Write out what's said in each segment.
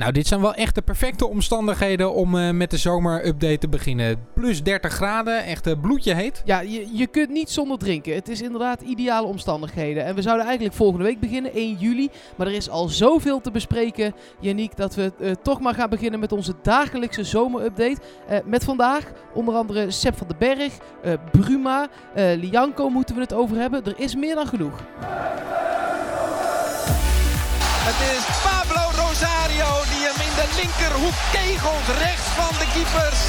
Nou, dit zijn wel echt de perfecte omstandigheden om uh, met de zomerupdate te beginnen. Plus 30 graden, echt uh, bloedje heet. Ja, je, je kunt niet zonder drinken. Het is inderdaad ideale omstandigheden. En we zouden eigenlijk volgende week beginnen, 1 juli. Maar er is al zoveel te bespreken, Yannick, dat we uh, toch maar gaan beginnen met onze dagelijkse zomerupdate. met vandaag onder andere Seb van den Berg, Bruma, Lianco moeten we het over hebben. Er is meer dan genoeg. Het is linkerhoek kegelt, rechts van de keepers.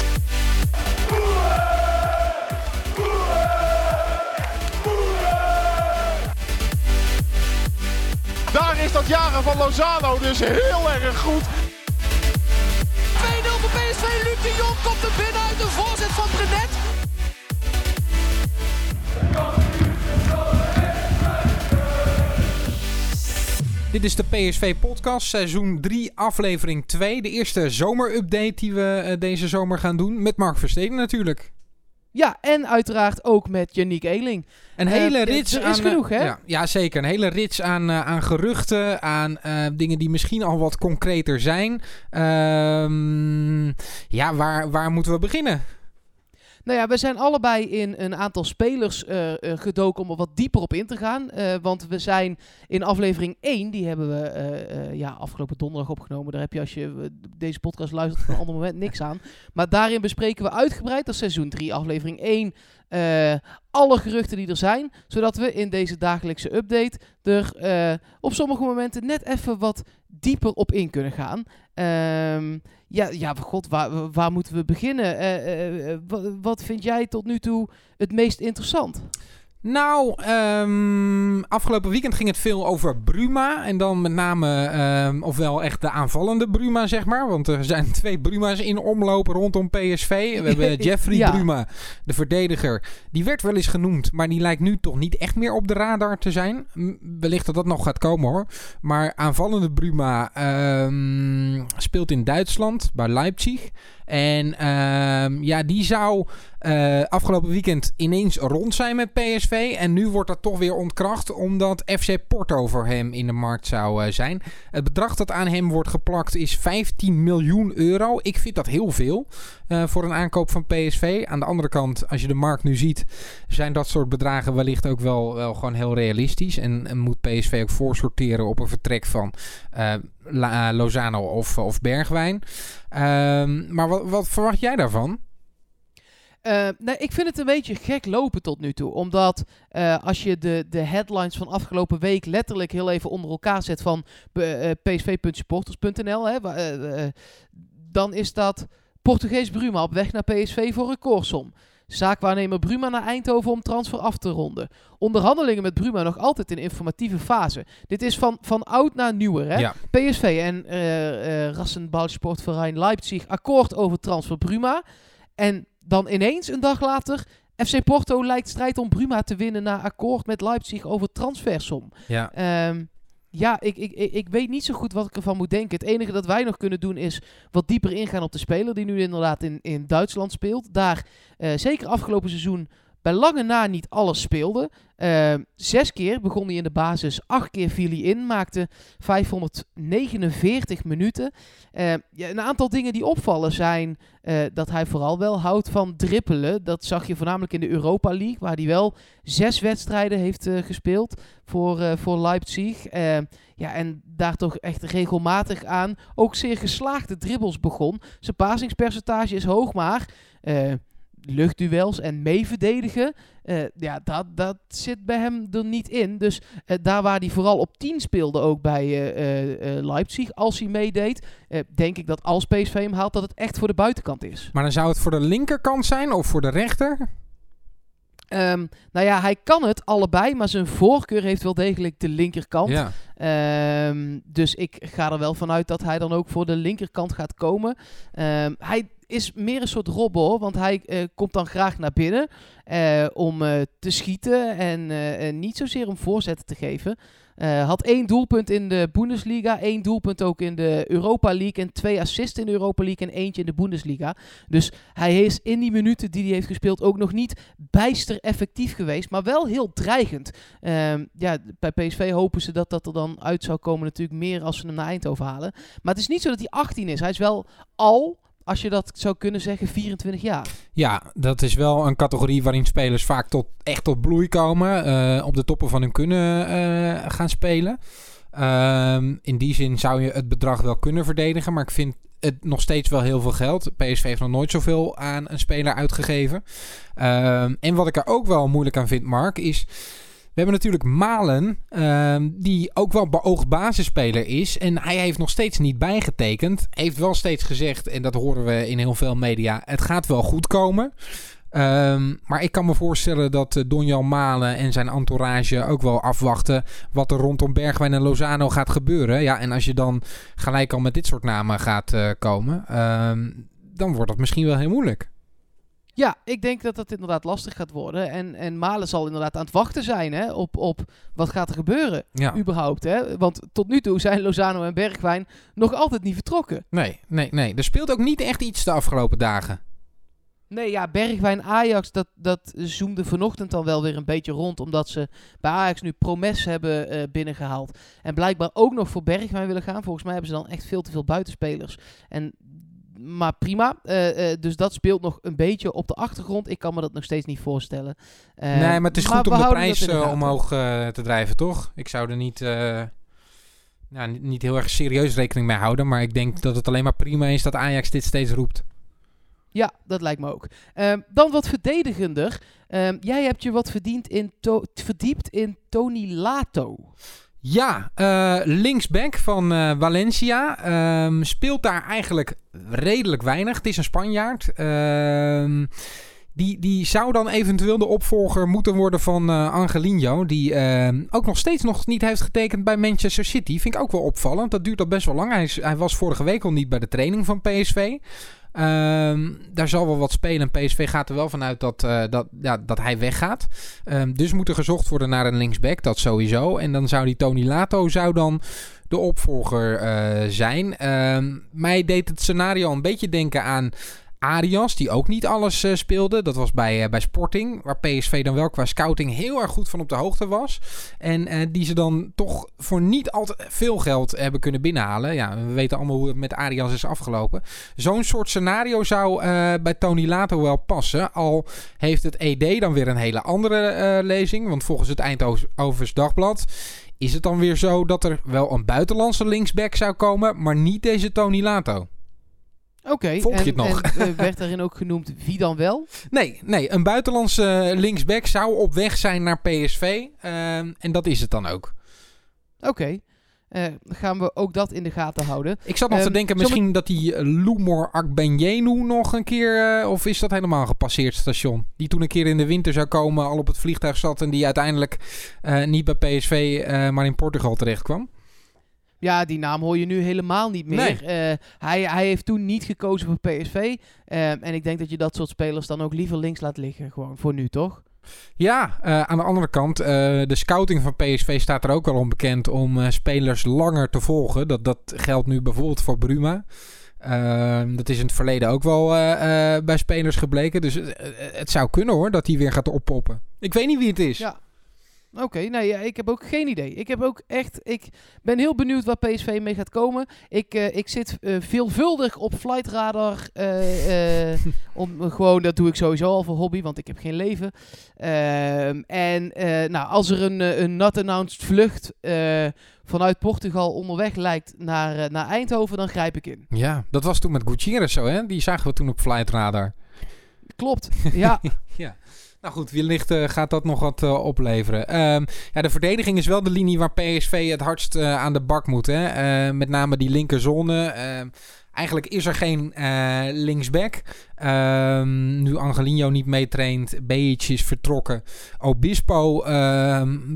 Daar is dat jagen van Lozano dus heel erg goed. 2-0 voor PSV. Luc de Jong komt er binnen uit de voorzet van Brenet. Dit is de PSV-podcast, seizoen 3, aflevering 2. De eerste zomerupdate die we uh, deze zomer gaan doen. Met Mark Versteden natuurlijk. Ja, en uiteraard ook met Yannick Eling. Een uh, hele rits er is aan, genoeg, hè? Ja, ja, zeker. Een hele rits aan, uh, aan geruchten, aan dingen die misschien al wat concreter zijn. Ehm, ja, waar, waar moeten we beginnen? Nou ja, we zijn allebei in een aantal spelers uh, uh, gedoken om er wat dieper op in te gaan. Uh, want we zijn in aflevering 1, die hebben we ja, afgelopen donderdag opgenomen. Daar heb je als je deze podcast luistert van een ander moment niks aan. Maar daarin bespreken we uitgebreid, dat seizoen 3, aflevering 1, alle geruchten die er zijn. Zodat we in deze dagelijkse update er op sommige momenten net even wat dieper op in kunnen gaan. Um, ja, ja, god, waar, waar moeten we beginnen? Uh, uh, wat vind jij tot nu toe het meest interessant? Nou, um, afgelopen weekend ging het veel over Bruma. En dan met name, um, ofwel echt de aanvallende Bruma, zeg maar. Want er zijn twee Bruma's in omloop rondom PSV. We hebben Jeffrey ja. Bruma, de verdediger. Die werd wel eens genoemd, maar die lijkt nu toch niet echt meer op de radar te zijn. Wellicht dat dat nog gaat komen hoor. Maar aanvallende Bruma um, speelt in Duitsland, bij Leipzig. En ja, die zou uh, afgelopen weekend ineens rond zijn met PSV. En nu wordt dat toch weer ontkracht omdat FC Porto voor hem in de markt zou uh, zijn. Het bedrag dat aan hem wordt geplakt is 15 miljoen euro. Ik vind dat heel veel uh, voor een aankoop van PSV. Aan de andere kant, als je de markt nu ziet, zijn dat soort bedragen wellicht ook wel, wel gewoon heel realistisch. En, en moet PSV ook voorsorteren op een vertrek van La, Lozano of, of Bergwijn. Ehm, maar wat, wat verwacht jij daarvan? Uh, ik vind het een beetje gek lopen tot nu toe. Omdat uh, als je de, de headlines van afgelopen week letterlijk heel even onder elkaar zet van uh, psv.supporters.nl, dan is dat Portugees Bruma op weg naar PSV voor recordsom. Zaakwaarnemer Bruma naar Eindhoven om transfer af te ronden. Onderhandelingen met Bruma nog altijd in informatieve fase. Dit is van, van oud naar nieuwer. Hè? Ja. PSV en uh, uh, Rassenballsportverein Leipzig akkoord over transfer Bruma. En dan ineens, een dag later, FC Porto lijkt strijd om Bruma te winnen na akkoord met Leipzig over transfersom. Ja. Um, ja, ik, ik, ik weet niet zo goed wat ik ervan moet denken. Het enige dat wij nog kunnen doen is wat dieper ingaan op de speler die nu inderdaad in, in Duitsland speelt. Daar, uh, zeker afgelopen seizoen, bij lange na niet alles speelde. Uh, zes keer begon hij in de basis, acht keer viel hij in, maakte 549 minuten. Uh, ja, een aantal dingen die opvallen zijn uh, dat hij vooral wel houdt van drippelen. Dat zag je voornamelijk in de Europa League, waar hij wel zes wedstrijden heeft gespeeld voor, voor Leipzig. ja, en daar toch echt regelmatig aan ook zeer geslaagde dribbles begon. Zijn pasingspercentage is hoog, maar luchtduels en meeverdedigen. Uh, ja, dat, dat zit bij hem er niet in. Dus uh, daar waar hij vooral op 10 speelde, ook bij uh, Leipzig, als hij meedeed, denk ik dat als PSV hem haalt, dat het echt voor de buitenkant is. Maar dan zou het voor de linkerkant zijn of voor de rechter? Um, nou ja, hij kan het allebei, maar zijn voorkeur heeft wel degelijk de linkerkant. Ja. Um, dus ik ga er wel vanuit dat hij dan ook voor de linkerkant gaat komen. Um, hij is meer een soort robbo, want hij uh, komt dan graag naar binnen uh, om uh, te schieten en niet zozeer om voorzetten te geven. Had één doelpunt in de Bundesliga, één doelpunt ook in de Europa League en twee assists in de Europa League en eentje in de Bundesliga. Dus hij is in die minuten die hij heeft gespeeld ook nog niet bijster effectief geweest, maar wel heel dreigend. Uh, ja, bij PSV hopen ze dat dat er dan uit zou komen natuurlijk meer als ze hem naar Eindhoven halen. Maar het is niet zo dat hij 18 is. Hij is wel al als je dat zou kunnen zeggen, 24 jaar. Ja, dat is wel een categorie waarin spelers vaak tot, echt tot bloei komen. Uh, op de toppen van hun kunnen uh, gaan spelen. Uh, in die zin zou je het bedrag wel kunnen verdedigen. Maar ik vind het nog steeds wel heel veel geld. PSV heeft nog nooit zoveel aan een speler uitgegeven. Ehm, en wat ik er ook wel moeilijk aan vind, Mark, is... We hebben natuurlijk Malen, uh, die ook wel beoogd basisspeler is. En hij heeft nog steeds niet bijgetekend. Heeft wel steeds gezegd, en dat horen we in heel veel media, het gaat wel goed komen. Um, maar ik kan me voorstellen dat uh, Donjan Malen en zijn entourage ook wel afwachten wat er rondom Bergwijn en Lozano gaat gebeuren. Ja, en als je dan gelijk al met dit soort namen gaat uh, komen, um, dan wordt dat misschien wel heel moeilijk. Ja, ik denk dat dat inderdaad lastig gaat worden. En, en Malen zal inderdaad aan het wachten zijn hè, op, op wat gaat er gebeuren ja. überhaupt. Hè? Want tot nu toe zijn Lozano en Bergwijn nog altijd niet vertrokken. Nee, nee, nee. Er speelt ook niet echt iets de afgelopen dagen. Nee, ja, Bergwijn Ajax, dat, dat zoomde vanochtend dan wel weer een beetje rond. Omdat ze bij Ajax nu Promes hebben uh, binnengehaald. En blijkbaar ook nog voor Bergwijn willen gaan. Volgens mij hebben ze dan echt veel te veel buitenspelers. En maar prima. Uh, uh, dus dat speelt nog een beetje op de achtergrond. Ik kan me dat nog steeds niet voorstellen. Uh, nee, maar het is goed om de prijs omhoog te drijven, toch? Ik zou er niet, nou, niet heel erg serieus rekening mee houden. Maar ik denk dat het alleen maar prima is dat Ajax dit steeds roept. Ja, dat lijkt me ook. Um, dan wat verdedigender. Um, jij hebt je wat verdiend in verdiept in Tony Lato. Ja, uh, linksback van uh, Valencia. Um, speelt daar eigenlijk redelijk weinig. Het is een Spanjaard. Uh, die, die zou dan eventueel de opvolger moeten worden van uh, Angelino. Die ook nog steeds nog niet heeft getekend bij Manchester City. Vind ik ook wel opvallend. Dat duurt al best wel lang. Hij, is, hij was vorige week al niet bij de training van PSV. Um, daar zal wel wat spelen. PSV gaat er wel vanuit dat, uh, dat, ja, dat hij weggaat. Um, dus moet er gezocht worden naar een linksback. Dat sowieso. En dan zou die Tony Lato zou dan de opvolger uh, zijn. Um, mij deed het scenario een beetje denken aan Arias, die ook niet alles uh, speelde. Dat was bij, uh, bij Sporting, waar PSV dan wel qua scouting heel erg goed van op de hoogte was. En uh, die ze dan toch voor niet al te veel geld hebben kunnen binnenhalen. Ja, we weten allemaal hoe het met Arias is afgelopen. Zo'n soort scenario zou bij Tony Lato wel passen. Al heeft het ED dan weer een hele andere lezing. Want volgens het Eindhovens Dagblad is het dan weer zo dat er wel een buitenlandse linksback zou komen, maar niet deze Tony Lato. Oké, okay, Volg je het nog? En, uh, werd daarin ook genoemd wie dan wel? Nee, nee een buitenlandse linksback zou op weg zijn naar PSV. Uh, en dat is het dan ook. Oké. Okay. Uh, gaan we ook dat in de gaten houden. Ik zat nog um, te denken misschien dat die Lumor Akbenyenu nog een keer... Uh, of is dat helemaal gepasseerd station? Die toen een keer in de winter zou komen, al op het vliegtuig zat... en die uiteindelijk uh, niet bij PSV, maar in Portugal terecht kwam. Ja, die naam hoor je nu helemaal niet meer. Nee. Uh, hij, hij heeft toen niet gekozen voor PSV. Uh, en ik denk dat je dat soort spelers dan ook liever links laat liggen. Gewoon voor nu, toch? Ja, uh, aan de andere kant, de scouting van PSV staat er ook wel onbekend om spelers langer te volgen. Dat, dat geldt nu bijvoorbeeld voor Bruma. Ehm, dat is in het verleden ook wel bij spelers gebleken. Dus het zou kunnen hoor, dat hij weer gaat oppoppen. Ik weet niet wie het is. Ja. Oké, okay, nee, ja, ik heb ook geen idee. Ik heb ook echt, ik ben heel benieuwd waar PSV mee gaat komen. Ik, uh, ik zit uh, veelvuldig op Flight Radar. Uh, om, gewoon, dat doe ik sowieso al voor hobby, want ik heb geen leven. Ehm, en nou, als er een, een not-announced vlucht vanuit Portugal onderweg lijkt naar, naar Eindhoven, dan grijp ik in. Ja, dat was toen met Gutierrez zo, hè? Die zagen we toen op Flight Radar. Klopt, ja. ja. Nou goed, wellicht uh, gaat dat nog wat uh, opleveren. Um, ja, de verdediging is wel de linie waar PSV het hardst uh, aan de bak moet. Hè? met name die linkerzone. Ehm, eigenlijk is er geen linksback. Um, nu Angelino niet meetraint. Bejic is vertrokken. Obispo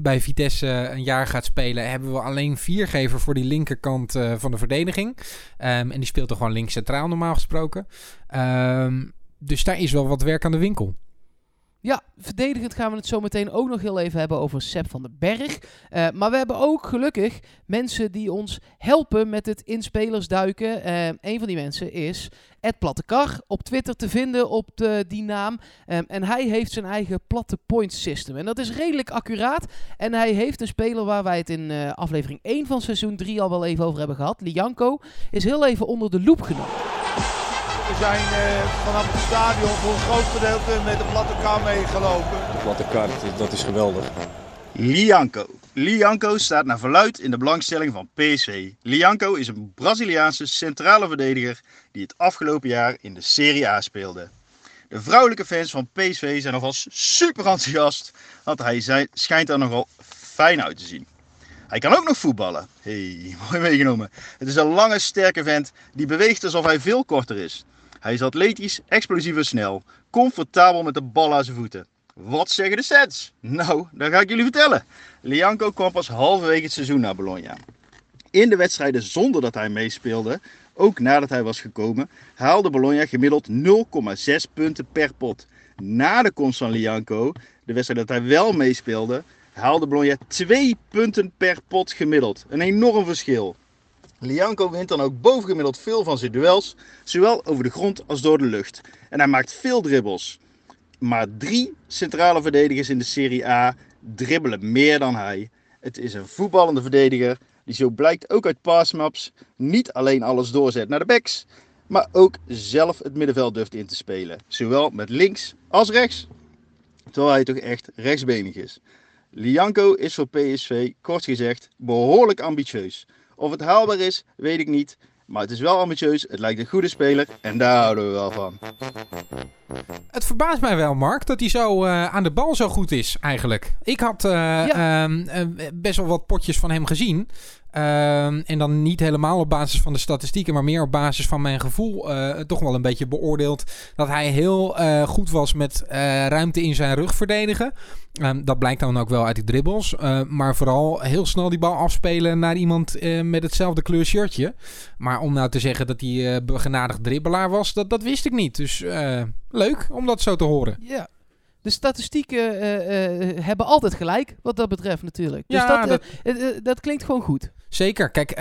bij Vitesse een jaar gaat spelen. Hebben we alleen viergever voor die linkerkant van de verdediging. en die speelt er gewoon links centraal normaal gesproken. dus daar is wel wat werk aan de winkel. Ja, verdedigend gaan we het zo meteen ook nog heel even hebben over Seb van den Berg. Uh, maar we hebben ook gelukkig mensen die ons helpen met het in spelers duiken. Uh, een van die mensen is Ed Plattekar, op Twitter te vinden op de, die naam. Um, en hij heeft zijn eigen platte point system. En dat is redelijk accuraat. En hij heeft een speler waar wij het in uh, aflevering 1 van seizoen 3 al wel even over hebben gehad. Lianko is heel even onder de loep genomen. We zijn uh, vanaf het stadion voor een groot gedeelte met de platte kar meegelopen. De platte kar, dat is geweldig. Lianco. Lianco staat naar verluid in de belangstelling van PSV. Lianco is een Braziliaanse centrale verdediger die het afgelopen jaar in de Serie A speelde. De vrouwelijke fans van PSV zijn alvast super enthousiast, want hij schijnt er nogal fijn uit te zien. Hij kan ook nog voetballen. Hey, mooi meegenomen. Het is een lange, sterke vent die beweegt alsof hij veel korter is. Hij is atletisch, explosief en snel. Comfortabel met de bal aan zijn voeten. Wat zeggen de sets? Nou, dat ga ik jullie vertellen. Lianco kwam pas halverwege het seizoen naar Bologna. In de wedstrijden zonder dat hij meespeelde, ook nadat hij was gekomen, haalde Bologna gemiddeld 0,6 punten per pot. Na de komst van Lianco, de wedstrijd dat hij wel meespeelde, haalde Bologna 2 punten per pot gemiddeld. Een enorm verschil. Lianco wint dan ook bovengemiddeld veel van zijn duels, zowel over de grond als door de lucht. En hij maakt veel dribbels. Maar drie centrale verdedigers in de Serie A dribbelen meer dan hij. Het is een voetballende verdediger die zo blijkt ook uit passmaps niet alleen alles doorzet naar de backs, maar ook zelf het middenveld durft in te spelen. Zowel met links als rechts. Terwijl hij toch echt rechtsbenig is. Lianco is voor PSV, kort gezegd, behoorlijk ambitieus. Of het haalbaar is, weet ik niet. Maar het is wel ambitieus, het lijkt een goede speler en daar houden we wel van. Het verbaast mij wel, Mark, dat hij zo uh, aan de bal zo goed is eigenlijk. Ik had uh, ja. um, uh, best wel wat potjes van hem gezien. Um, en dan niet helemaal op basis van de statistieken, maar meer op basis van mijn gevoel. Uh, toch wel een beetje beoordeeld dat hij heel uh, goed was met uh, ruimte in zijn rug verdedigen. Um, dat blijkt dan ook wel uit die dribbles. maar vooral heel snel die bal afspelen naar iemand met hetzelfde kleur shirtje. Maar om nou te zeggen dat hij begenadigd dribbelaar was, dat, dat wist ik niet. Dus leuk om dat zo te horen. Ja, de statistieken uh, uh, hebben altijd gelijk, wat dat betreft natuurlijk. Ja, dus dat, dat, dat klinkt gewoon goed. Zeker. Kijk,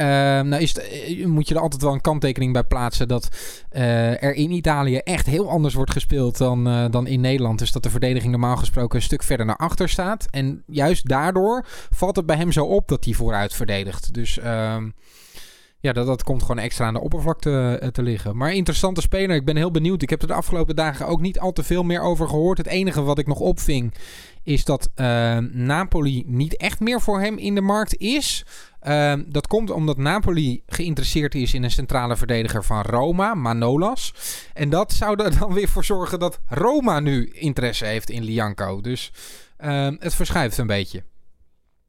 nou is het, moet je er altijd wel een kanttekening bij plaatsen dat er in Italië echt heel anders wordt gespeeld dan, dan in Nederland. Dus dat de verdediging normaal gesproken een stuk verder naar achter staat. En juist daardoor valt het bij hem zo op dat hij vooruit verdedigt. Dus... ehm ja, dat, dat komt gewoon extra aan de oppervlakte uh, te liggen. Maar interessante speler. Ik ben heel benieuwd. Ik heb er de afgelopen dagen ook niet al te veel meer over gehoord. Het enige wat ik nog opving is dat uh, Napoli niet echt meer voor hem in de markt is. Uh, dat komt omdat Napoli geïnteresseerd is in een centrale verdediger van Roma, Manolas. En dat zou er dan weer voor zorgen dat Roma nu interesse heeft in Lianco. Dus het verschuift een beetje.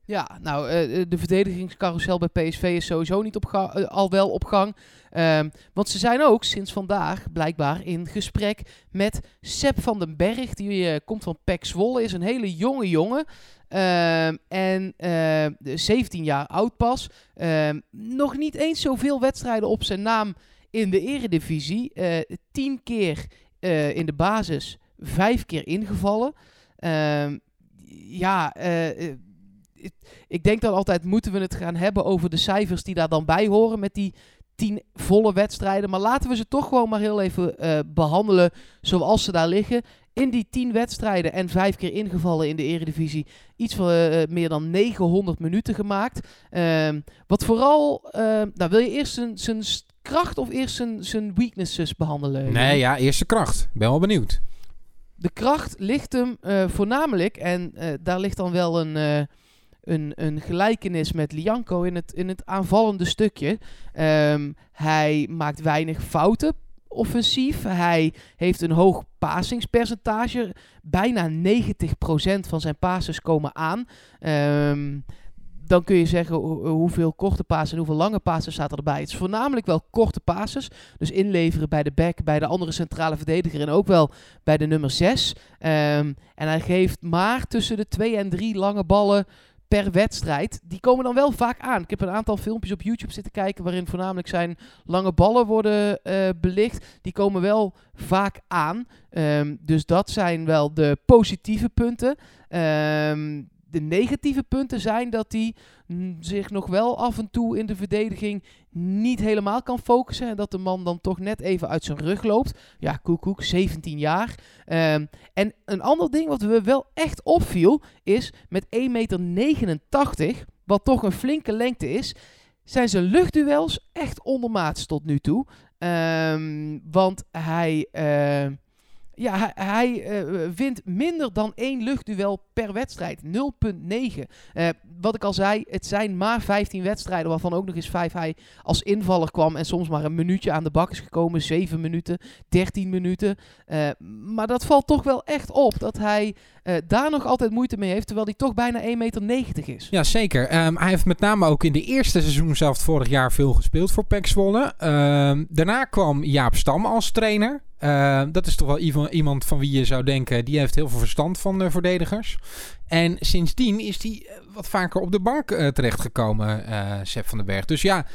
Ja, nou, uh, de verdedigingscarousel bij PSV is sowieso niet op uh, al wel op gang. Um, want ze zijn ook sinds vandaag blijkbaar in gesprek met Seb van den Berg. Die komt van PEC Zwolle, is een hele jonge jongen. Um, en 17 jaar oud pas. Um, nog niet eens zoveel wedstrijden op zijn naam in de eredivisie. 10 keer in de basis, 5 keer ingevallen. ja, ik denk dan altijd, moeten we het gaan hebben over de cijfers die daar dan bij horen met die tien volle wedstrijden. Maar laten we ze toch gewoon maar heel even uh, behandelen zoals ze daar liggen. In die tien wedstrijden en vijf keer ingevallen in de eredivisie. Iets van uh, meer dan 900 minuten gemaakt. Uh, wat vooral, nou wil je eerst zijn kracht of eerst zijn weaknesses behandelen? Nee, ja, eerst zijn kracht. Ik ben wel benieuwd. De kracht ligt hem voornamelijk, en daar ligt dan wel een een, een gelijkenis met Lianco in het, in het aanvallende stukje. Um, hij maakt weinig fouten offensief. Hij heeft een hoog pasingspercentage. Bijna 90% van zijn passes komen aan. Um, dan kun je zeggen hoeveel korte passen en hoeveel lange passen staat er erbij. Het is voornamelijk wel korte passes. Dus inleveren bij de back, bij de andere centrale verdediger en ook wel bij de nummer 6. Um, en hij geeft maar tussen de 2 en 3 lange ballen per wedstrijd. Die komen dan wel vaak aan. Ik heb een aantal filmpjes op YouTube zitten kijken waarin voornamelijk zijn lange ballen worden uh, belicht. Die komen wel vaak aan. Um, dus dat zijn wel de positieve punten. Um, de negatieve punten zijn dat hij zich nog wel af en toe in de verdediging niet helemaal kan focussen. En dat de man dan toch net even uit zijn rug loopt. Ja, koekoek, 17 jaar. Um, en een ander ding wat we wel echt opviel is met 1,89 meter, wat toch een flinke lengte is, zijn zijn luchtduels echt ondermaats tot nu toe. Um, want hij... Uh, ja, hij, hij uh, wint minder dan één luchtduel per wedstrijd. 0,9. Uh, wat ik al zei, het zijn maar 15 wedstrijden, waarvan ook nog eens 5 hij als invaller kwam en soms maar een minuutje aan de bak is gekomen. 7 minuten, 13 minuten. Uh, maar dat valt toch wel echt op dat hij daar nog altijd moeite mee heeft, terwijl hij toch bijna 1,90 meter is. Ja, zeker. Um, hij heeft met name ook in de eerste seizoen zelf vorig jaar veel gespeeld voor PEC Zwolle. Um, daarna kwam Jaap Stam als trainer. Uh, dat is toch wel iemand van wie je zou denken, die heeft heel veel verstand van uh, verdedigers. En sindsdien is hij wat vaker op de bank uh, terechtgekomen, Sepp van den Berg. Dus ja,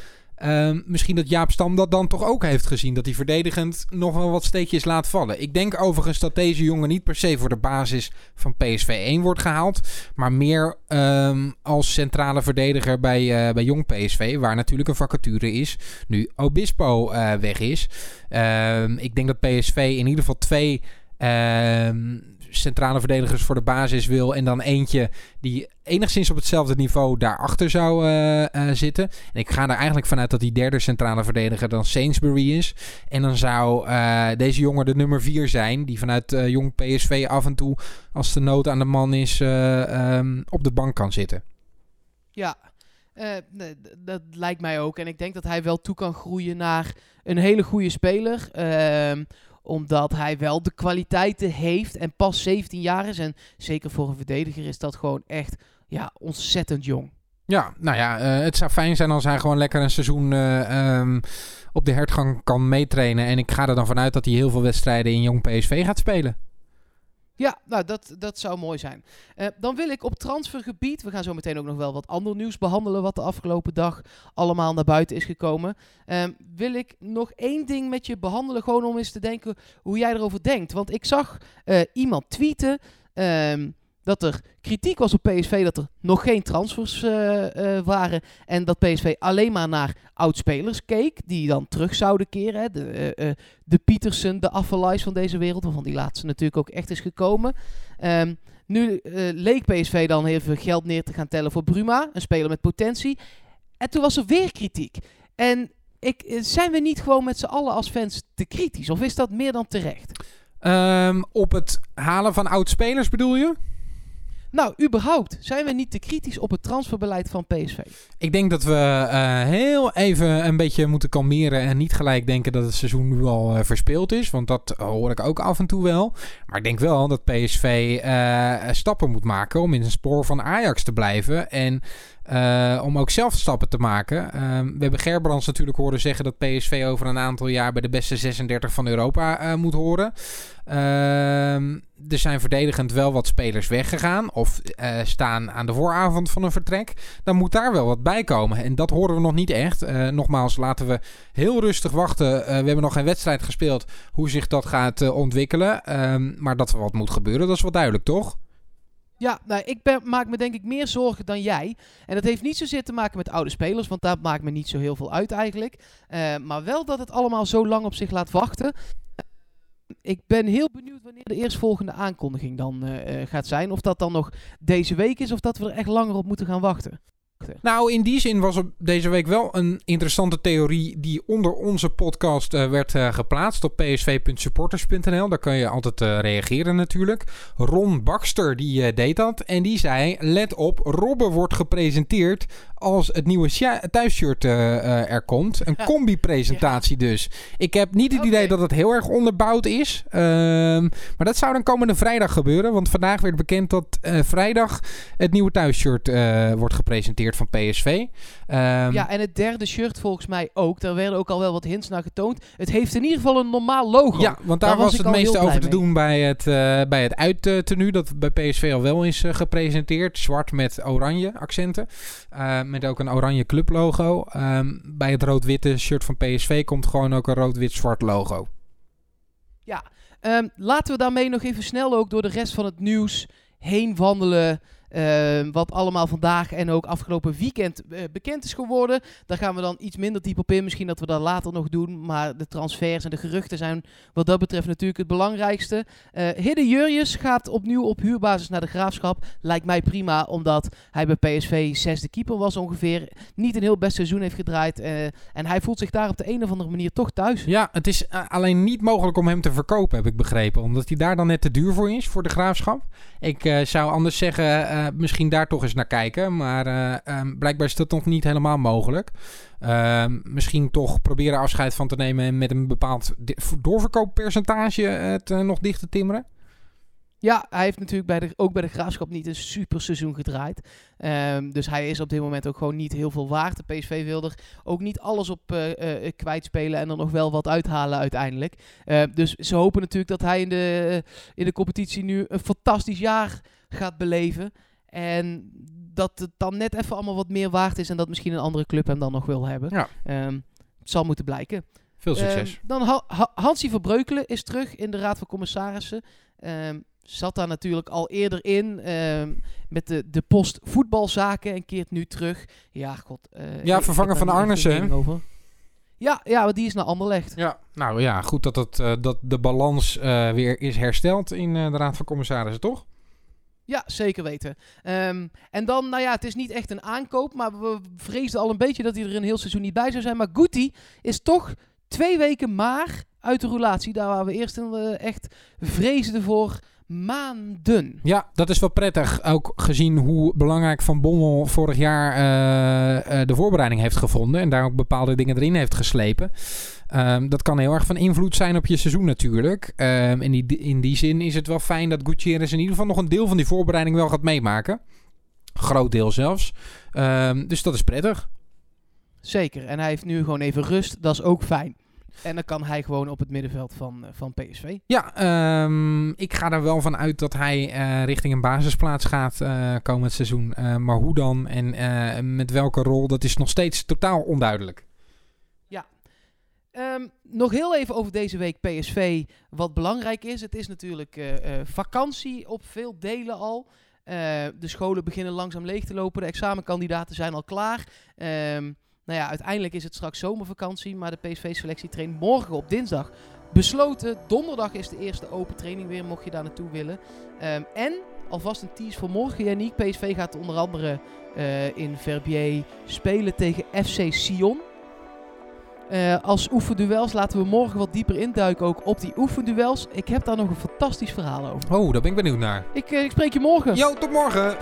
Um, misschien dat Jaap Stam dat dan toch ook heeft gezien. Dat hij verdedigend nog wel wat steekjes laat vallen. Ik denk overigens dat deze jongen niet per se voor de basis van PSV 1 wordt gehaald. Maar meer um, als centrale verdediger bij, uh, bij jong PSV. Waar natuurlijk een vacature is. Nu Obispo uh, weg is. Um, ik denk dat PSV in ieder geval twee centrale verdedigers voor de basis wil. En dan eentje die enigszins op hetzelfde niveau daarachter zou uh, uh, zitten. En ik ga er eigenlijk vanuit dat die derde centrale verdediger dan Sainsbury is. En dan zou uh, deze jongen de nummer 4 zijn. Die vanuit jong PSV af en toe, als de nood aan de man is, um, op de bank kan zitten. Ja, dat lijkt mij ook. En ik denk dat hij wel toe kan groeien naar een hele goede speler. Ehm, omdat hij wel de kwaliteiten heeft en pas 17 jaar is. En zeker voor een verdediger is dat gewoon echt ja, ontzettend jong. Ja, nou ja, uh, het zou fijn zijn als hij gewoon lekker een seizoen uh, um, op de hertgang kan meetrainen. En ik ga er dan vanuit dat hij heel veel wedstrijden in jong PSV gaat spelen. Ja, nou dat, dat zou mooi zijn. Uh, dan wil ik op transfergebied, we gaan zo meteen ook nog wel wat ander nieuws behandelen wat de afgelopen dag allemaal naar buiten is gekomen. Uh, wil ik nog één ding met je behandelen, gewoon om eens te denken hoe jij erover denkt. Want ik zag uh, iemand tweeten. Uh, dat er kritiek was op PSV dat er nog geen transfers uh, uh, waren. En dat PSV alleen maar naar oudspelers keek. Die dan terug zouden keren. Hè. De, uh, de Pietersen, de van deze wereld. Waarvan die laatste natuurlijk ook echt is gekomen. Um, nu leek PSV dan heel veel geld neer te gaan tellen voor Bruma. Een speler met potentie. En toen was er weer kritiek. En ik, zijn we niet gewoon met z'n allen als fans te kritisch? Of is dat meer dan terecht? Um, op het halen van oudspelers bedoel je? Nou, überhaupt, zijn we niet te kritisch op het transferbeleid van PSV? Ik denk dat we uh, heel even een beetje moeten kalmeren en niet gelijk denken dat het seizoen nu al uh, verspeeld is. Want dat hoor ik ook af en toe wel. Maar ik denk wel dat PSV stappen moet maken om in het spoor van Ajax te blijven. En uh, om ook zelf stappen te maken. Uh, we hebben Gerbrands natuurlijk horen zeggen dat PSV over een aantal jaar bij de beste 36 van Europa uh, moet horen. Ehm, er zijn verdedigend wel wat spelers weggegaan of eh, staan aan de vooravond van een vertrek. Dan moet daar wel wat bij komen. En dat horen we nog niet echt. nogmaals, laten we heel rustig wachten. we hebben nog geen wedstrijd gespeeld hoe zich dat gaat ontwikkelen. Ehm, maar dat er wat moet gebeuren, dat is wel duidelijk, toch? Ja, nou, ik ben, maak me denk ik meer zorgen dan jij. En dat heeft niet zozeer te maken met oude spelers, want daar maakt me niet zo heel veel uit eigenlijk. Uh, maar wel dat het allemaal zo lang op zich laat wachten. Ik ben heel benieuwd wanneer de eerstvolgende aankondiging dan uh, gaat zijn. Of dat dan nog deze week is of dat we er echt langer op moeten gaan wachten. Nou, in die zin was er deze week wel een interessante theorie die onder onze podcast uh, werd uh, geplaatst op psv.supporters.nl. Daar kan je altijd uh, reageren natuurlijk. Ron Baxter die deed dat en die zei: Let op, Robben wordt gepresenteerd als het nieuwe thuisshirt eh, er komt. Een combi-presentatie dus. Ik heb niet het idee dat het heel erg onderbouwd is. Ehm, maar dat zou dan komende vrijdag gebeuren. Want vandaag werd bekend dat eh, vrijdag het nieuwe thuisshirt wordt gepresenteerd van PSV. Ehm, Ja, en het derde shirt volgens mij ook. Daar werden ook al wel wat hints naar getoond. Het heeft in ieder geval een normaal logo. Ja, want daar, Daar was het meeste over te mee. doen bij het, bij het uittenu. Dat bij PSV al wel is gepresenteerd. Zwart met oranje accenten. Eh, met ook een oranje clublogo. Ehm, bij het rood-witte shirt van PSV komt gewoon ook een rood-wit-zwart logo. Ehm, laten we daarmee nog even snel ook door de rest van het nieuws heen wandelen. Ehm, wat allemaal vandaag en ook afgelopen weekend eh, bekend is geworden. Daar gaan we dan iets minder diep op in. Misschien dat we dat later nog doen. Maar de transfers en de geruchten zijn wat dat betreft natuurlijk het belangrijkste. Eh Hidde Jurjes gaat opnieuw op huurbasis naar de graafschap. Lijkt mij prima, omdat hij bij PSV zesde keeper was ongeveer. Niet een heel best seizoen heeft gedraaid. eh, en hij voelt zich daar op de een of andere manier toch thuis. Ja, het is alleen niet mogelijk om hem te verkopen, heb ik begrepen. Omdat hij daar dan net te duur voor is, voor de graafschap. Ik zou anders zeggen, eh, misschien daar toch eens naar kijken. Maar eh, ehm, blijkbaar is dat nog niet helemaal mogelijk. Ehm, misschien toch proberen afscheid van te nemen en met een bepaald doorverkooppercentage het eh, nog dicht te timmeren. Ja, hij heeft natuurlijk bij de, ook bij de graafschap niet een super seizoen gedraaid. Ehm, dus hij is op dit moment ook gewoon niet heel veel waard. De PSV wil er ook niet alles op eh eh, kwijtspelen en er nog wel wat uithalen uiteindelijk. Dus ze hopen natuurlijk dat hij in de, in de competitie nu een fantastisch jaar gaat beleven. En dat het dan net even allemaal wat meer waard is en dat misschien een andere club hem dan nog wil hebben. Ja. Ehm, het zal moeten blijken. Veel succes. Ehm, dan Ha- Ha- Hansie Verbreukelen is terug in de Raad van Commissarissen. Ehm, zat daar natuurlijk al eerder in met de, de post voetbalzaken en keert nu terug. Ja, god. eh, Ja, vervanger van over. Ja, ja, want die is naar Anderlecht. ja, nou ja, goed dat, het, eh, dat de balans eh, weer is hersteld in de Raad van Commissarissen, toch? Ja, zeker weten. Ehm, en dan, nou ja, het is niet echt een aankoop, maar we vreesden al een beetje dat hij er een heel seizoen niet bij zou zijn. Maar Guti is toch twee weken maar uit de roulatie. Daar waar we eerst eh, echt vreesden voor maanden. Ja, dat is wel prettig. Ook gezien hoe belangrijk Van Bommel vorig jaar eh, eh, de voorbereiding heeft gevonden. En daar ook bepaalde dingen erin heeft geslepen. Ehm, dat kan heel erg van invloed zijn op je seizoen natuurlijk. Ehm, in, die, in die zin is het wel fijn dat Gutierrez in ieder geval nog een deel van die voorbereiding wel gaat meemaken. Groot deel zelfs. Ehm, dus dat is prettig. Zeker. En hij heeft nu gewoon even rust. Dat is ook fijn. En dan kan hij gewoon op het middenveld van, eh, van PSV. Ja, ehm, ik ga er wel van uit dat hij eh, richting een basisplaats gaat eh, komend seizoen. Maar hoe dan en met welke rol, dat is nog steeds totaal onduidelijk. Ehm, nog heel even over deze week PSV. Wat belangrijk is. Het is natuurlijk vakantie op veel delen al. De scholen beginnen langzaam leeg te lopen. De examenkandidaten zijn al klaar. Ehm, nou ja, uiteindelijk is het straks zomervakantie. Maar de PSV-selectie traint morgen op dinsdag. Besloten, donderdag is de eerste open training weer, mocht je daar naartoe willen. Ehm, en alvast een tease voor morgen, Yannick. PSV gaat onder andere eh, in Verbier spelen tegen FC Sion. Eh, als oefenduels laten we morgen wat dieper induiken ook op die oefenduels. Ik heb daar nog een fantastisch verhaal over. Oh, daar ben ik benieuwd naar. Ik, eh, ik spreek je morgen. Yo, tot morgen!